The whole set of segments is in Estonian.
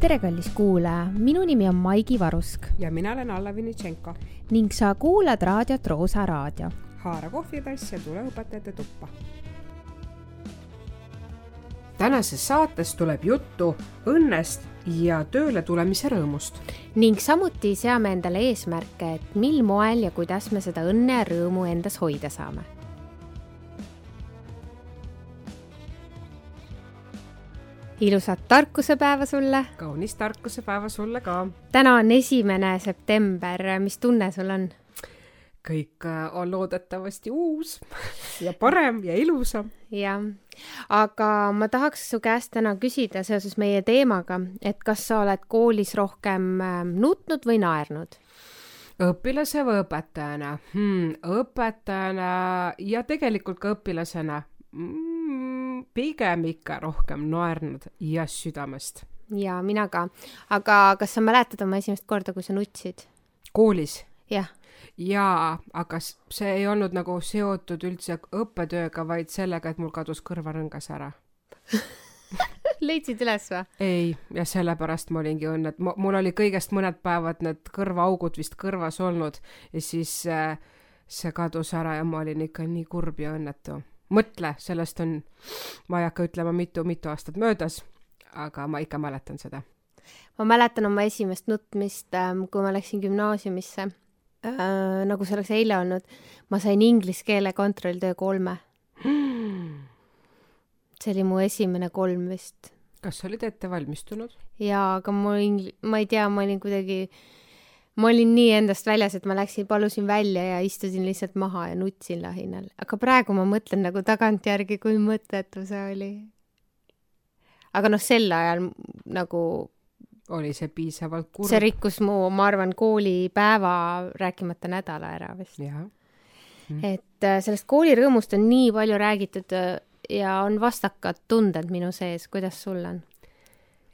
tere, kallis kuulaja, minu nimi on Maigi Varusk ja mina olen Alla Vinitšenko. ning sa kuulad raadiot Roosa Raadio. haara kohvitass ja tule õpetajate tuppa. tänases saates tuleb juttu õnnest ja tööle tulemise rõõmust. ning samuti seame endale eesmärke, et mil moel ja kuidas me seda õnne ja rõõmu endas hoida saame ilusat tarkusepäeva sulle. kaunist tarkusepäeva sulle ka. täna on esimene september, mis tunne sul on? kõik äh, on loodetavasti uus ja parem ja ilusam. jah, aga ma tahaks su käest täna küsida seoses meie teemaga, et kas sa oled koolis rohkem ähm, nutnud või naernud? õpilase või õpetajana hmm,? õpetajana ja tegelikult ka õpilasena mm, pigem ikka rohkem naernud ja südamest. ja mina ka. aga kas sa mäletad oma esimest korda, kui sa nutsid? koolis? jah. jaa, aga see ei olnud nagu seotud üldse õppetööga, vaid sellega, et mul kadus kõrvarõngas ära leidsid üles või? ei, ja sellepärast ma olingi õnne, et mul oli kõigest mõned päevad need kõrvaaugud vist kõrvas olnud ja siis äh, see kadus ära ja ma olin ikka nii kurb ja õnnetu mõtle, sellest on, ma ei hakka ütlema, mitu-mitu aastat möödas, aga ma ikka mäletan seda. ma mäletan oma esimest nutmist, ähm, kui ma läksin gümnaasiumisse äh,, nagu see oleks eile olnud, ma sain inglise keele kontrolltöö kolme hmm.. see oli mu esimene kolm vist. kas sa olid ette valmistunud? jaa, aga mul ingli-, ma ei tea, ma olin kuidagi ma olin nii endast väljas, et ma läksin, palusin välja ja istusin lihtsalt maha ja nutsin lahinal, aga praegu ma mõtlen nagu tagantjärgi, kui mõttetu see oli. aga noh, sel ajal nagu oli see piisavalt kurb? see rikkus mu, ma arvan, koolipäeva, rääkimata nädala ära vist. Mm. et äh, sellest koolirõõmust on nii palju räägitud äh, ja on vastakad tunded minu sees, kuidas sul on?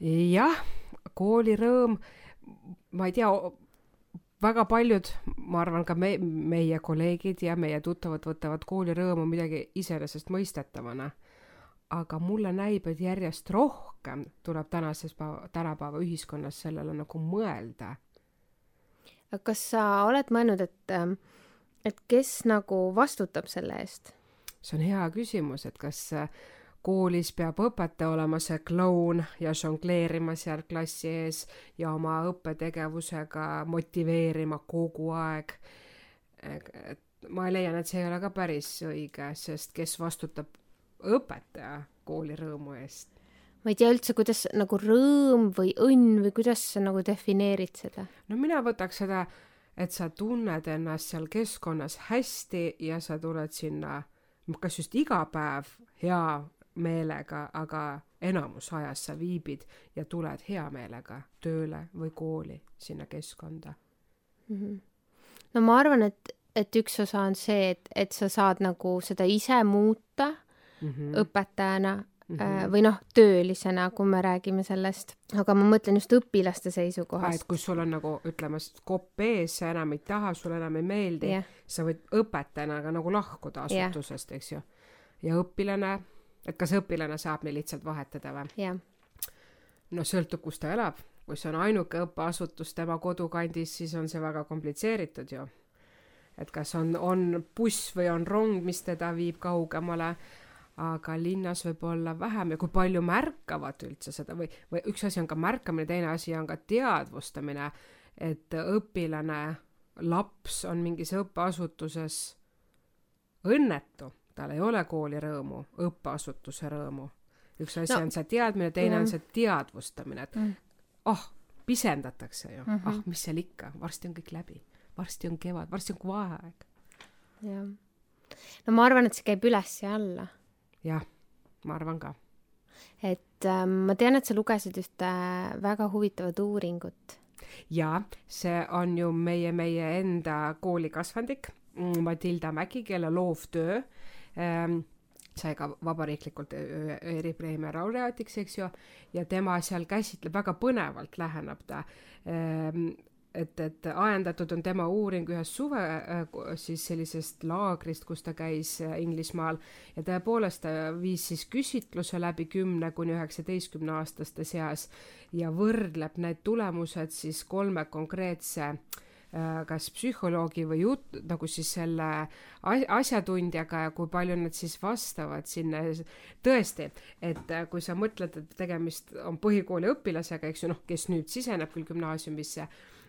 jah, koolirõõm, ma ei tea, väga paljud, ma arvan ka me, meie kolleegid ja meie tuttavad võtavad koolirõõmu midagi iseenesestmõistetavana. aga mulle näib, et järjest rohkem tuleb tänases päeva, tänapäeva ühiskonnas sellele nagu mõelda. kas sa oled mõelnud, et, et kes nagu vastutab selle eest? see on hea küsimus, et kas äh, koolis peab õpetaja olema see kloun ja žongleerima seal klassi ees ja oma õppetegevusega motiveerima kogu aeg. ma leian, et see ei ole ka päris õige, sest kes vastutab õpetaja kooli rõõmu eest? ma ei tea üldse, kuidas nagu rõõm või õnn või kuidas sa nagu defineerid seda? no mina võtaks seda, et sa tunned ennast seal keskkonnas hästi ja sa tuled sinna kas just iga päev hea meelega, aga enamus ajast sa viibid ja tuled hea meelega tööle või kooli sinna keskkonda mm. -hmm. no ma arvan, et, et üks osa on see, et, et sa saad nagu seda ise muuta mm -hmm. õpetajana mm -hmm. või noh, töölisena, kui me räägime sellest, aga ma mõtlen just õpilaste seisukohast. et kui sul on nagu ütleme, kopp ees, sa enam ei taha, sulle enam ei meeldi yeah., sa võid õpetajana ka nagu lahkuda asutusest yeah., eks ju. ja õpilane et kas õpilane saab nii lihtsalt vahetada või? jah. no sõltub, kus ta elab. kui see on ainuke õppeasutus tema kodukandis, siis on see väga komplitseeritud ju. et kas on, on buss või on rong, mis teda viib kaugemale, aga linnas võib olla vähem ja kui palju märkavad üldse seda või, või üks asi on ka märkamine, teine asi on ka teadvustamine, et õpilane, laps on mingis õppeasutuses õnnetu tal ei ole kooli rõõmu, õppeasutuse rõõmu. üks asi no, on see teadmine, teine jah. on see teadvustamine, et mm. oh, pisendatakse ju mm, -hmm. ah, mis seal ikka, varsti on kõik läbi, varsti on kevad, varsti on vaheaeg. jah. no ma arvan, et see käib üles ja alla. jah, ma arvan ka. et äh, ma tean, et sa lugesid ühte äh, väga huvitavat uuringut. jaa, see on ju meie, meie enda koolikasvandik Matilda Mägi, kelle loovtöö ähm, sai ka vabariiklikult eripreemia laureaadiks, eks ju, ja tema seal käsitleb väga põnevalt, läheneb ta ähm, et, et ajendatud on tema uuring ühest suve äh, siis sellisest laagrist, kus ta käis Inglismaal ja tõepoolest ta viis siis küsitluse läbi kümne kuni üheksateistkümne aastaste seas ja võrdleb need tulemused siis kolme konkreetse Äh, kas psühholoogi või jut-, nagu siis selle asjatundjaga ja kui palju nad siis vastavad sinna. tõesti, et äh, kui sa mõtled, et tegemist on põhikooli õpilasega, eks ju, noh, kes nüüd siseneb küll gümnaasiumisse,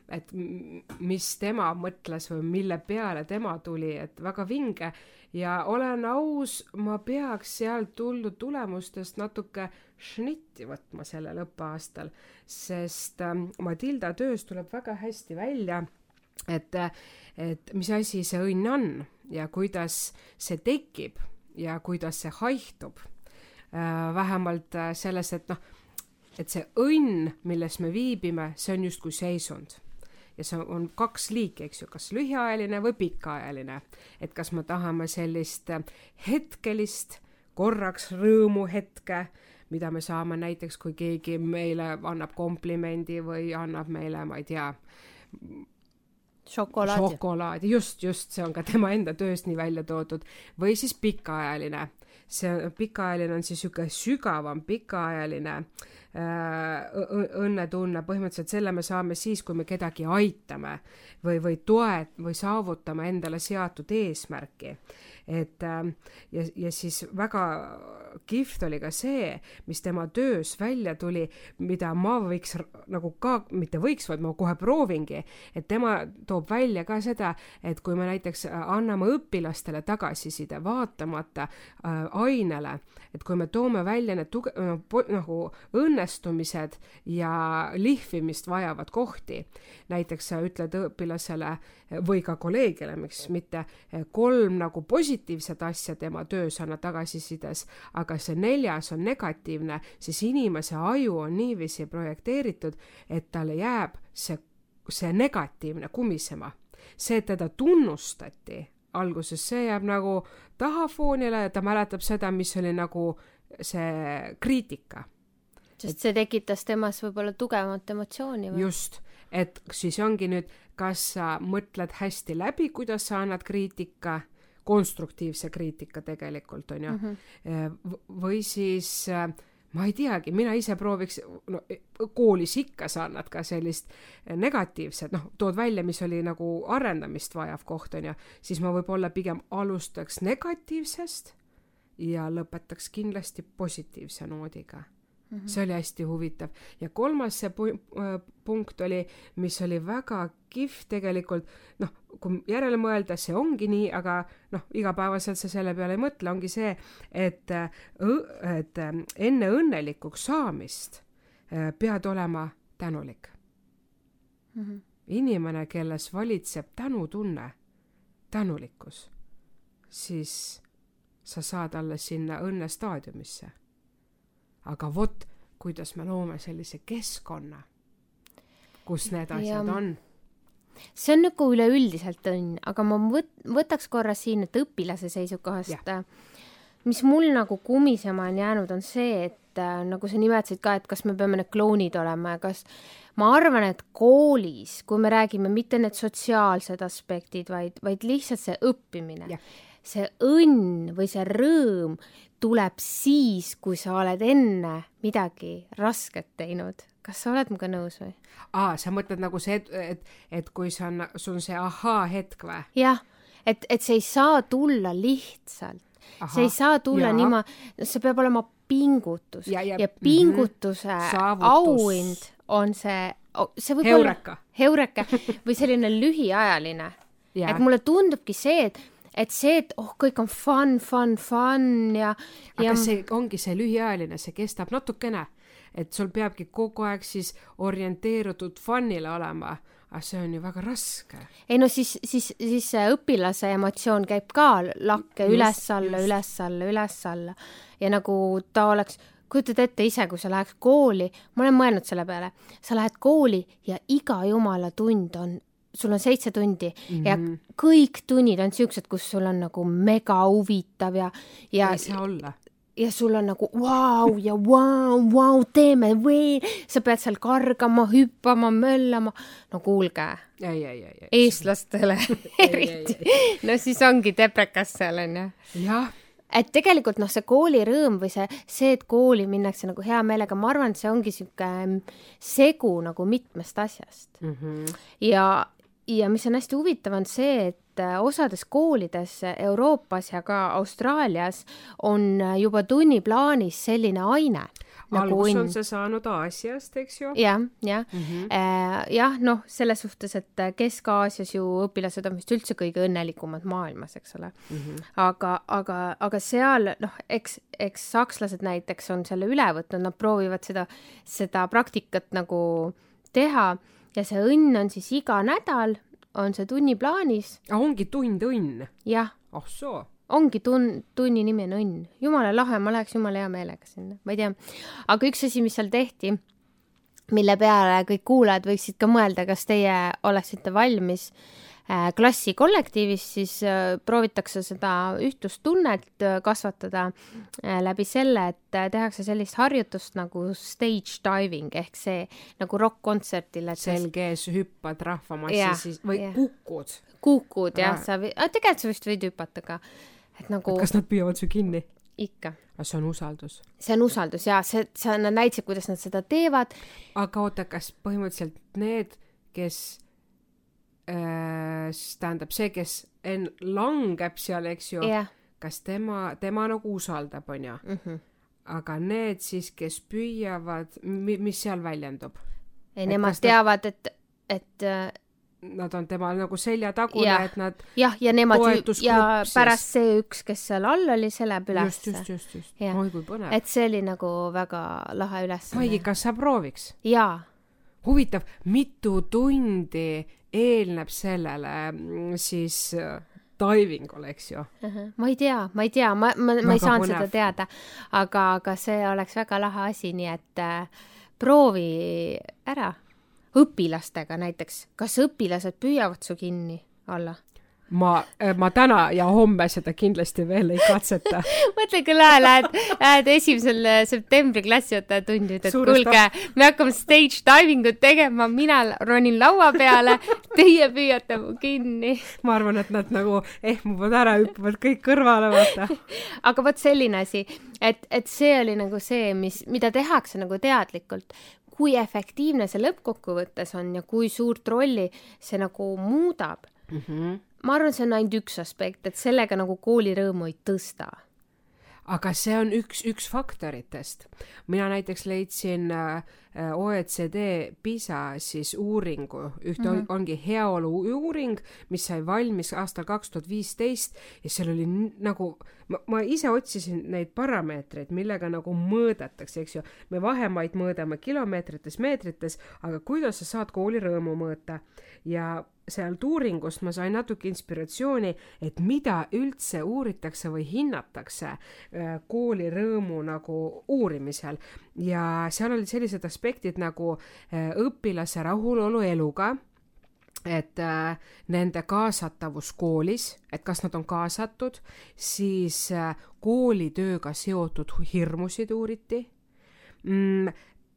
et mis tema mõtles või mille peale tema tuli, et väga vinge ja olen aus, ma peaks sealt tulnud tulemustest natuke šnitti võtma sellel õppeaastal, sest ähm, Matilda töös tuleb väga hästi välja et, et mis asi see õnn on ja kuidas see tekib ja kuidas see haihtub. Äh, vähemalt äh, selles, et noh, et see õnn, milles me viibime, see on justkui seisund ja see on kaks liiki, eks ju, kas lühiajaline või pikaajaline. et kas me tahame sellist äh, hetkelist korraks rõõmuhetke, mida me saame näiteks, kui keegi meile annab komplimendi või annab meile, ma ei tea, šokolaadi. šokolaadi, just, just, see on ka tema enda töös nii välja toodud. või siis pikaajaline. see pikaajaline on siis niisugune sügavam pikaajaline äh, õnnetunne, põhimõtteliselt selle me saame siis, kui me kedagi aitame või, või toe- või saavutame endale seatud eesmärki. Et ähm, ja, ja siis väga kihvt oli ka see, mis tema töös välja tuli, mida ma võiks nagu ka, mitte võiks, vaid ma kohe proovingi, et tema toob välja ka seda, et kui me näiteks äh, anname õpilastele tagasiside vaatamata äh, ainele, et kui me toome välja need tuge-, nagu õnnestumised ja lihvimist vajavad kohti, näiteks sa ütled õpilasele või ka kolleegile, miks mitte, kolm nagu positiivset asja tema töös anna tagasisides, aga see neljas on negatiivne, siis inimese aju on niiviisi projekteeritud, et talle jääb see, see negatiivne kumisema. see, et teda tunnustati alguses, see jääb nagu tahafoonile ja ta mäletab seda, mis oli nagu see kriitika sest see tekitas temas võib-olla tugevamat emotsiooni või? just, et siis ongi nüüd, kas sa mõtled hästi läbi, kuidas sa annad kriitika konstruktiivse kriitika tegelikult on ju mm. -hmm. või siis äh, ma ei teagi, mina ise prooviks, no e, koolis ikka sa annad ka sellist negatiivset, noh, tood välja, mis oli nagu arendamist vajav koht on ju, siis ma võib-olla pigem alustaks negatiivsest ja lõpetaks kindlasti positiivse noodiga Mm -hmm. see oli hästi huvitav ja kolmas see pu äh, punkt oli, mis oli väga kihvt tegelikult, noh, kui järele mõelda, see ongi nii, aga noh, igapäevaselt sa selle peale ei mõtle, ongi see, et, äh, et äh, enne õnnelikuks saamist pead olema tänulik mm. -hmm. inimene, kelles valitseb tänutunne, tänulikkus, siis sa saad alles sinna õnnestaadiumisse aga vot, kuidas me loome sellise keskkonna, kus need asjad ja. on see on nagu üleüldiselt õnn, aga ma võt-, võtaks korra siin, et õpilase seisukohast, mis mul nagu kumisema on jäänud, on see, et äh, nagu sa nimetasid ka, et kas me peame need klounid olema ja kas ma arvan, et koolis, kui me räägime mitte need sotsiaalsed aspektid, vaid, vaid lihtsalt see õppimine, see õnn või see rõõm tuleb siis, kui sa oled enne midagi rasket teinud. kas sa oled minuga nõus või? aa, sa mõtled nagu see, et, et, et kui see on, sul on see ahaa-hetk või? jah, et, et see ei saa tulla lihtsalt. see ei saa tulla niimoodi, see peab olema pingutus ja, ja, ja pingutuse mm -hmm. auhind on see, see võib heureka. olla heureka või selline lühiajaline. et mulle tundubki see, et et see, et oh, kõik on fun, fun, fun ja, ja. aga see ongi see lühiajaline, see kestab natukene, et sul peabki kogu aeg siis orienteerutud fun'ile olema. Aga see on ju väga raske. ei no siis, siis, siis see õpilase emotsioon käib ka lakke üles-alla, üles-alla, üles-alla ja nagu ta oleks kujutad ette ise, kui sa läheks kooli, ma olen mõelnud selle peale, sa lähed kooli ja iga jumala tund on sul on seitse tundi mm -hmm. ja mhm. kõik tunnid on siuksed, kus sul on nagu mega huvitav ja, ja. ei saa olla. ja sul on nagu vau ja vau, vau, teeme veel, sa pead seal kargama, hüppama, möllama. no kuulge. eestlastele eriti. no siis ongi teprekas seal onju. jah et tegelikult noh, see koolirõõm või see, see, et kooli minnakse nagu hea meelega, ma arvan, et see ongi sihuke mm, segu nagu mitmest asjast mm. -hmm. ja, ja mis on hästi huvitav, on see, et äh, osades koolides Euroopas ja ka Austraalias on äh, juba tunniplaanis selline aine nagu algus on see saanud Aasiast, eks ju? jah, jah mm -hmm. äh,. jah, noh, selles suhtes, et Kesk-Aasias ju õpilased on vist üldse kõige õnnelikumad maailmas, eks ole mm. -hmm. aga, aga, aga seal noh, eks, eks sakslased näiteks on selle üle võtnud, nad proovivad seda, seda praktikat nagu teha ja see õnn on siis iga nädal, on see tunniplaanis. ongi tund õnn? jah. ah soo ongi tun-, tunni nimi on õnn. jumala lahe, ma läheks jumala hea meelega sinna, ma ei tea. aga üks asi, mis seal tehti, mille peale kõik kuulajad võiksid ka mõelda, kas teie oleksite valmis äh, klassi kollektiivis, siis äh, proovitakse seda ühtlustunnet äh, kasvatada läbi selle, et tehakse sellist harjutust nagu stage diving ehk see nagu rokk-kontserdil, et selge ees hüppad rahvamassi siis või ja. kukud. kukud jah, sa tegelikult sa vist võid hüpata ka et nagu. kas nad püüavad su kinni? ikka. aga see on usaldus? see on usaldus ja see, see, nad näitasid, kuidas nad seda teevad. aga oota, kas põhimõtteliselt need, kes äh,, tähendab see, kes en-, langeb seal, eks ju yeah., kas tema, tema nagu usaldab, onju mm. -hmm. aga need siis, kes püüavad, mis seal väljendub? ei, nemad teavad, et, et nad on temal nagu seljatagune, et nad jah, ja nemad ja pärast see üks, kes seal all oli, see läheb ülesse. just, just, just, just. oi kui põnev. et see oli nagu väga lahe ülesanne. Maigi, kas sa prooviks? jaa. Huvitav, mitu tundi eelneb sellele mm, siis äh, divingule, eks ju uh? -huh. ma ei tea, ma ei tea, ma, ma, ma ei saanud põnev. seda teada, aga, aga see oleks väga lahe asi, nii et äh, proovi ära õpilastega näiteks, kas õpilased püüavad su kinni alla? Ma, äh, ma täna ja homme seda kindlasti veel ei katseta mõtle, kui lahe, lähed, lähed esimesel äh, septembri klassiõpetaja tundi, ütled, kuulge, me hakkame stage diving ut tegema, mina ronin laua peale, teie püüate mu kinni. ma arvan, et nad nagu ehmuvad ära, hüppavad kõik kõrvale, vaata. aga vot selline asi, et, et see oli nagu see, mis, mida tehakse nagu teadlikult kui efektiivne see lõppkokkuvõttes on ja kui suurt rolli see nagu muudab mm. -hmm. Ma arvan, see on ainult üks aspekt, et sellega nagu koolirõõmu ei tõsta aga see on üks, üks faktoritest. mina näiteks leidsin äh, OECD PISA siis uuringu, ühte mm -hmm. ongi heaolu uuring, mis sai valmis aastal kaks tuhat viisteist ja seal oli nagu, ma, ma ise otsisin neid parameetreid, millega nagu mõõdetakse, eks ju, me vahemaid mõõdame kilomeetrites, meetrites, aga kuidas sa saad kooli rõõmu mõõta ja sealt uuringust ma sain natuke inspiratsiooni, et mida üldse uuritakse või hinnatakse äh, kooli rõõmu nagu uurimisel. Ja seal olid sellised aspektid nagu äh, õpilase rahulolu eluga et äh, nende kaasatavus koolis, et kas nad on kaasatud, siis äh, koolitööga seotud hirmusid uuriti mm,,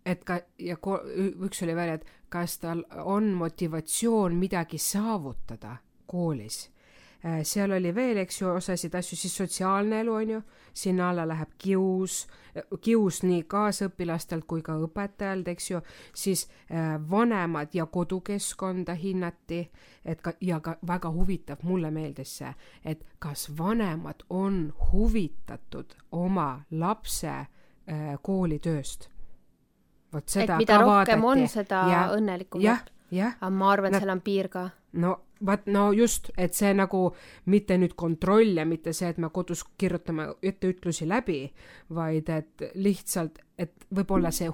et ka ja ko, üks oli veel, et kas tal on motivatsioon midagi saavutada koolis. Äh, seal oli veel, eks ju, osasid asju, siis sotsiaalne elu on ju, sinna alla läheb kius, kius nii kaasõpilastelt kui ka õpetajalt, eks ju, siis äh, vanemad ja kodukeskkonda hinnati, et ka ja ka väga huvitav, mulle meeldis see, et kas vanemad on huvitatud oma lapse äh, koolitööst vot seda et mida rohkem vaadati. on, seda ja, õnnelikumad. aga ma arvan, et seal on piir ka. no vaat, no just, et see nagu mitte nüüd kontroll ja mitte see, et me kodus kirjutame etteütlusi läbi, vaid et lihtsalt, et võib-olla see,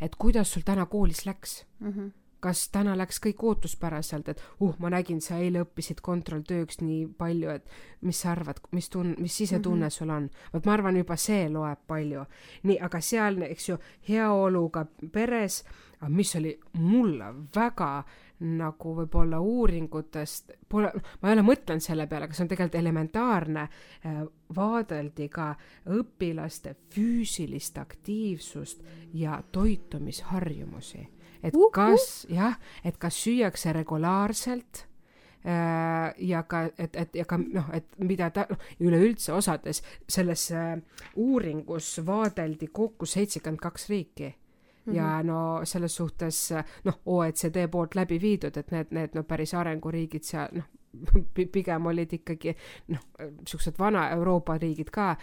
et kuidas sul täna koolis läks mm. -hmm kas täna läks kõik ootuspäraselt, et uh, ma nägin, sa eile õppisid kontrolltööks nii palju, et mis sa arvad, mis tun-, mis sisetunne mm -hmm. sul on? vot ma arvan, juba see loeb palju. nii, aga seal, eks ju, heaoluga peres, mis oli mulle väga nagu võib-olla uuringutest, pole, ma ei ole mõtelnud selle peale, kas on tegelikult elementaarne, äh, vaadeldi ka õpilaste füüsilist aktiivsust ja toitumisharjumusi et uh -huh. kas jah, et kas süüakse regulaarselt äh, ja ka, et, et ja ka noh, et mida ta, noh, üleüldse osades selles äh, uuringus vaadeldi kokku seitsekümmend kaks riiki mm -hmm. ja no selles suhtes noh, OECD poolt läbi viidud, et need, need no päris arenguriigid seal noh, pigem olid ikkagi noh, siuksed vana Euroopa riigid ka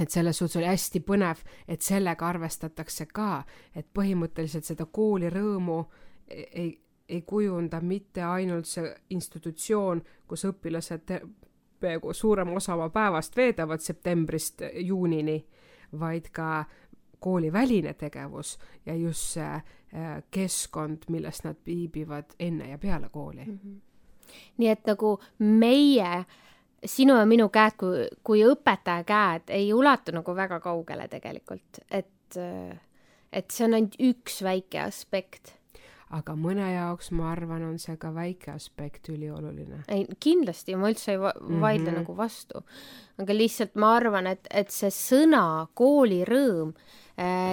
et selles suhtes oli hästi põnev, et sellega arvestatakse ka, et põhimõtteliselt seda koolirõõmu ei, ei kujunda mitte ainult see institutsioon, kus õpilased peaaegu suurema osa oma päevast veedavad septembrist juunini, vaid ka kooliväline tegevus ja just see äh, keskkond, milles nad viibivad enne ja peale kooli mm. -hmm. nii et nagu meie äh, sinu ja minu käed kui, kui õpetaja käed ei ulatu nagu väga kaugele tegelikult, et, et see on ainult üks väike aspekt. aga mõne jaoks, ma arvan, on see ka väike aspekt ülioluline. ei, kindlasti, ma üldse ei va vaidle mm -hmm. nagu vastu. aga lihtsalt ma arvan, et, et see sõna koolirõõm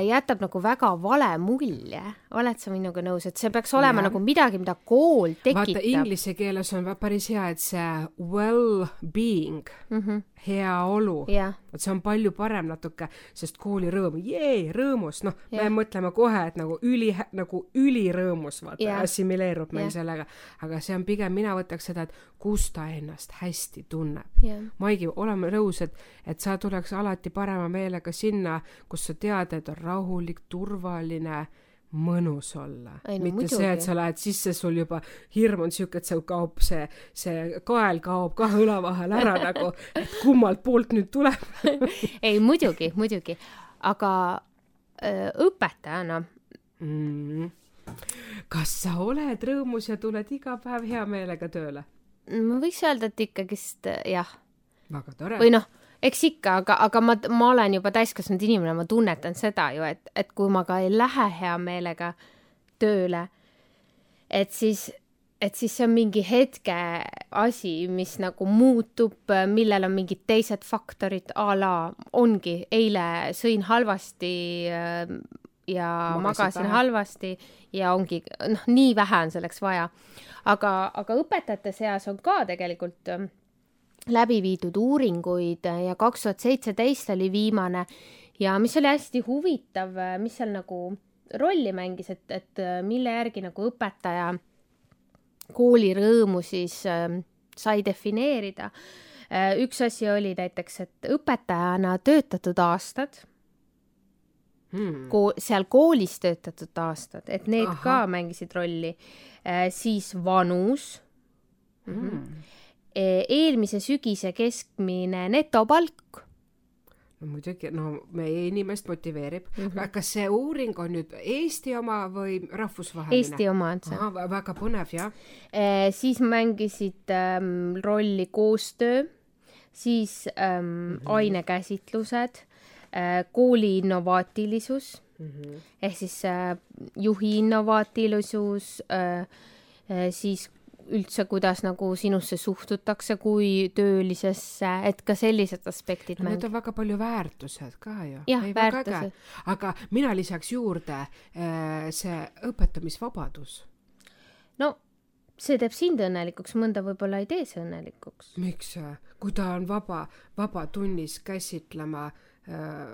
jätab nagu väga vale mulje, oled sa minuga nõus, et see peaks olema ja. nagu midagi, mida kool tekitab. vaata inglise keeles on päris hea, et see well-being mm, -hmm. heaolu vot see on palju parem natuke, sest koolirõõm, jee, rõõmus, noh me mõtleme kohe, et nagu üli, nagu ülirõõmus, vaata assimileerub meil yeah. sellega, aga see on pigem, mina võtaks seda, et kus ta ennast hästi tunneb. Maigi, oleme nõus, et, et sa tuleks alati parema meelega sinna, kus sa tead, et on rahulik, turvaline mõnus olla. No, mitte muidugi. see, et sa lähed sisse, sul juba hirm on siuke, et seal kaob see, see kael kaob kahe õla vahel ära nagu, et kummalt poolt nüüd tuleb ei, muidugi, muidugi, aga öö, õpetajana mm.. kas sa oled rõõmus ja tuled iga päev hea meelega tööle? ma võiks öelda, et ikkagist jah. väga tore. või noh eks ikka, aga, aga ma, ma olen juba täiskasvanud inimene, ma tunnetan seda ju, et, et kui ma ka ei lähe hea meelega tööle, et siis, et siis see on mingi hetke asi, mis nagu muutub, millel on mingid teised faktorid a la ongi, eile sõin halvasti äh, ja magasin, magasin halvasti ja ongi, noh, nii vähe on selleks vaja. aga, aga õpetajate seas on ka tegelikult läbi viidud uuringuid ja kaks tuhat seitseteist oli viimane ja mis oli hästi huvitav, mis seal nagu rolli mängis, et, et mille järgi nagu õpetaja koolirõõmu siis äh, sai defineerida äh,. üks asi oli näiteks, et õpetajana töötatud aastad hmm., ko-, seal koolis töötatud aastad, et need Aha. ka mängisid rolli äh,, siis vanus hmm eelmise sügise keskmine netopalk no muidugi, no meie inimest motiveerib mm. -hmm. kas see uuring on nüüd Eesti oma või rahvusvaheline? Eesti oma on see. väga põnev, jah e,. siis mängisid ähm, rolli koostöö, siis ähm, mm -hmm. ainekäsitlused äh,, kooli innovaatilisus mm -hmm. ehk siis äh, juhi innovaatilisus äh,, äh, siis üldse, kuidas nagu sinusse suhtutakse kui töölisesse, et ka sellised aspektid no,. Need on väga palju väärtused ka ju. jah, väärtused. aga mina lisaks juurde äh, see õpetamisvabadus. no see teeb sind õnnelikuks, mõnda võib-olla ei tee see õnnelikuks. miks, kui ta on vaba, vaba tunnis käsitlema äh,,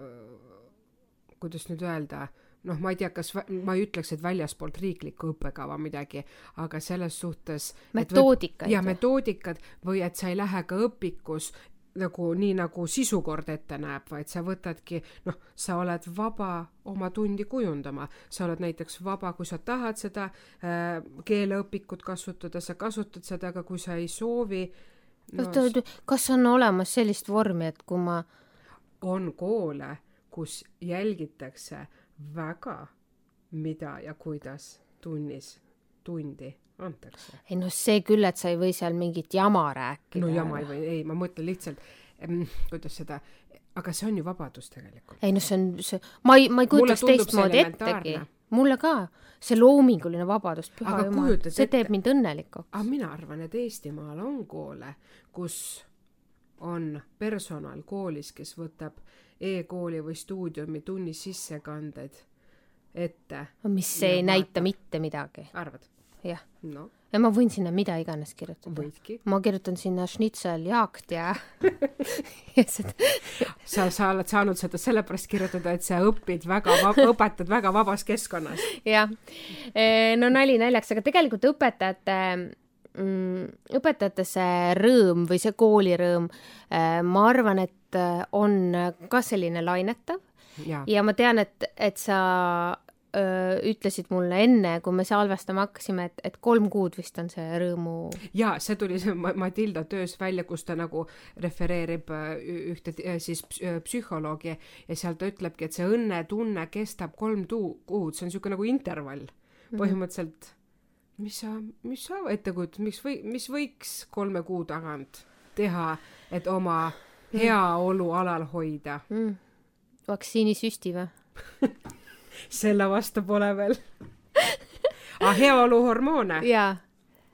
kuidas nüüd öelda äh,, noh, ma ei tea, kas ma ei ütleks, et väljaspoolt riiklikku õppekava midagi, aga selles suhtes. metoodikad. ja metoodikad või et sa ei lähe ka õpikus nagu nii nagu sisukord ette näeb, vaid sa võtadki, noh, sa oled vaba oma tundi kujundama, sa oled näiteks vaba, kui sa tahad seda äh, keeleõpikut kasutada, sa kasutad seda, aga kui sa ei soovi no,. kas on olemas sellist vormi, et kui ma. on koole, kus jälgitakse väga, mida ja kuidas tunnis tundi antakse. ei noh, see küll, et sa ei või seal mingit jama rääkida. no jama ei või, ei, ma mõtlen lihtsalt, kuidas seda, aga see on ju vabadus tegelikult. ei noh, see on, see, ma ei, ma ei kujutaks teistmoodi ettegi. mulle ka, see loominguline vabadus, püha jumal, see teeb mind õnnelikuks. aga mina arvan, et Eestimaal on koole, kus on personal koolis, kes võtab e-kooli või stuudiumi tunni sissekanded ette. mis ei ja näita vaatab. mitte midagi. arvad? jah no.. ja ma võin sinna mida iganes kirjutada. võidki. ma kirjutan sinna schnitzel jaakt ja sa, sa oled saanud seda sellepärast kirjutada, et sa õpid väga, õpetad väga vabas keskkonnas. jah, no nali naljaks, aga tegelikult õpetajate mm, õpetajate see rõõm või see koolirõõm, äh, ma arvan, et äh, on ka selline lainetav ja, ja ma tean, et, et sa öö, ütlesid mulle enne, kui me salvestama hakkasime, et, et kolm kuud vist on see rõõmu. ja see tuli see Matilda töös välja, kus ta nagu refereerib ühte siis psühholoogi ja seal ta ütlebki, et see õnnetunne kestab kolm tuu-, kuud, see on niisugune nagu intervall mhm. põhimõtteliselt. Mis sa, mis sa ette kujutad, miks või, mis võiks kolme kuu tagant teha, et oma mhm. heaolu alal hoida mm.? vaktsiinisüsti või selle vastu pole veel ah, heaoluhormoone? jaa.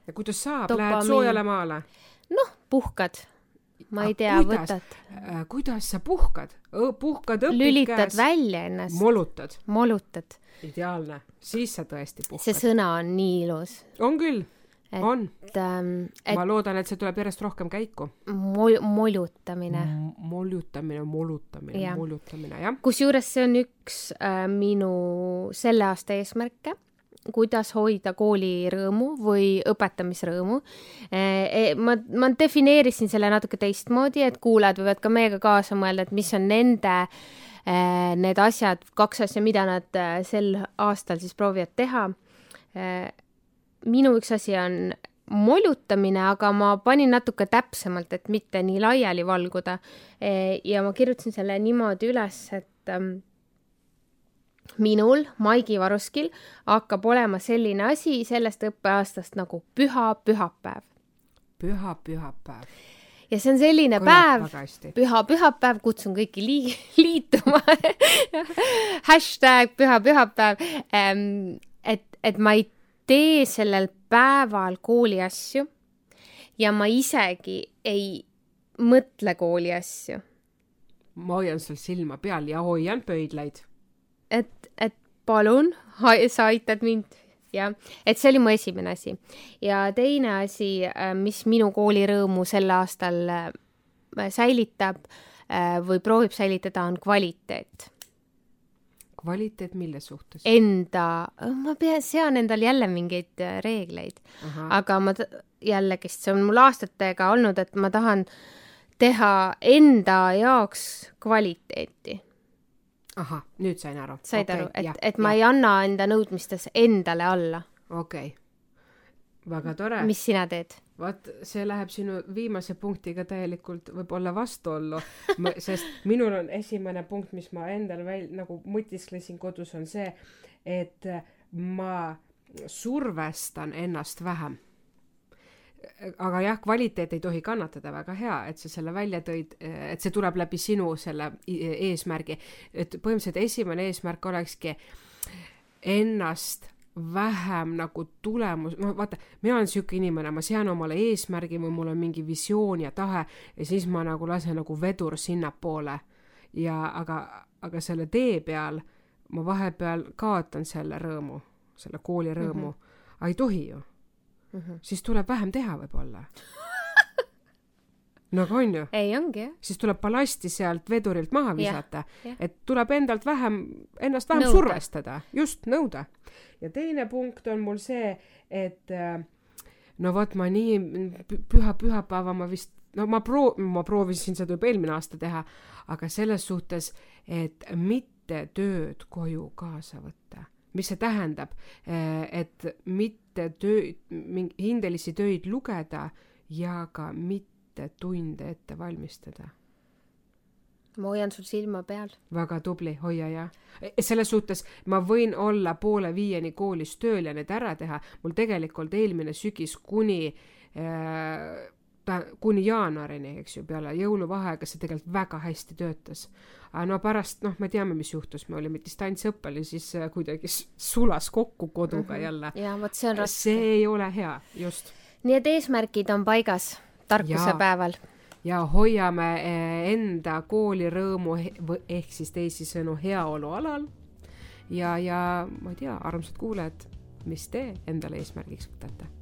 ja kuidas saab, lähed soojale maale? noh, puhkad. ma ei ah, tea, võtad. Äh, kuidas sa puhkad? puhkad õpikes? lülitad välja ennast. molutad? molutad. Ideaalne, siis sa tõesti puhkad. see sõna on nii ilus. on küll on ähm,. ma loodan, et see tuleb järjest rohkem käiku. mol-, molutamine M. moljutamine, molutamine, moljutamine, jah. kusjuures see on üks äh, minu selle aasta eesmärke kuidas hoida koolirõõmu või õpetamisrõõmu. E, ma, ma defineerisin selle natuke teistmoodi, et kuulajad võivad ka meiega kaasa mõelda, et mis on nende need asjad, kaks asja, mida nad sel aastal siis proovivad teha minu üks asi on molutamine, aga ma panin natuke täpsemalt, et mitte nii laiali valguda. Ja ma kirjutasin selle niimoodi üles, et ähm, minul, Maigi Varuskil, hakkab olema selline asi sellest õppeaastast nagu püha pühapäev. püha pühapäev. Ja see on selline Kõlab päev, püha pühapäev, kutsun kõiki lii-, liituma hashtag püha pühapäev ähm,. et, et ma ei tee sellel päeval kooli asju ja ma isegi ei mõtle kooli asju. ma hoian sul silma peal ja hoian pöidlaid. et, et palun, sa aitad mind, jah, et see oli mu esimene asi. ja teine asi, äh, mis minu koolirõõmu sel aastal äh, säilitab äh, või proovib säilitada, on kvaliteet kvaliteet mille suhtes? Enda, ma pean, sean endale jälle mingeid reegleid, aga ma jällegist, see on mul aastatega olnud, et ma tahan teha enda jaoks kvaliteeti. Ahah, nüüd sain aru. said okay, aru, et, et ma ja. ei anna enda nõudmistes endale alla. okei okay., väga tore. mis sina teed? vaat see läheb sinu viimase punktiga täielikult võib-olla vastuollu, sest minul on esimene punkt, mis ma endal veel nagu mõtisklesin kodus, on see, et ma survestan ennast vähem. Aga jah, kvaliteet ei tohi kannatada, väga hea, et sa selle välja tõid, et see tuleb läbi sinu selle eesmärgi, et põhimõtteliselt esimene eesmärk olekski ennast vähem nagu tulemus, no vaata, mina olen sihuke inimene, ma sean omale eesmärgi või mul on mingi visioon ja tahe ja siis ma nagu lasen nagu vedur sinnapoole. ja aga, aga selle tee peal ma vahepeal kaotan selle rõõmu, selle kooli rõõmu mm. -hmm. aga ei tohi ju mm. -hmm. siis tuleb vähem teha võib-olla no aga on ju? ei, ongi jah. siis tuleb ballasti sealt vedurilt maha visata, et tuleb endalt vähem, ennast vähem nõuda. survestada, just, nõuda. ja teine punkt on mul see, et äh, no vot, ma nii püha, pühapäeva ma vist, no ma proo-, ma proovisin seda juba eelmine aasta teha, aga selles suhtes, et mitte tööd koju kaasa võtta. mis see tähendab, äh, et mitte töö, hindelisi töid lugeda ja ka mitte tunde ette valmistada. ma hoian sul silma peal. väga tubli, hoia ja. selles suhtes ma võin olla poole viieni koolis tööl ja need ära teha. mul tegelikult eelmine sügis kuni äh, ta kuni jaanuarini, eks ju, peale jõuluvaheaega see tegelikult väga hästi töötas. aga no pärast, noh, me teame, mis juhtus, me olime distantsõppel ja siis kuidagi sulas kokku koduga -hmm. jälle. ja vot see on raske. see ei ole hea, just. nii et eesmärgid on paigas tarkusepäeval ja hoiame äh, enda kooli rõõmu ehk siis teisisõnu heaolu alal. ja, ja ma ei tea, armsad kuulajad, mis te endale eesmärgiks võtate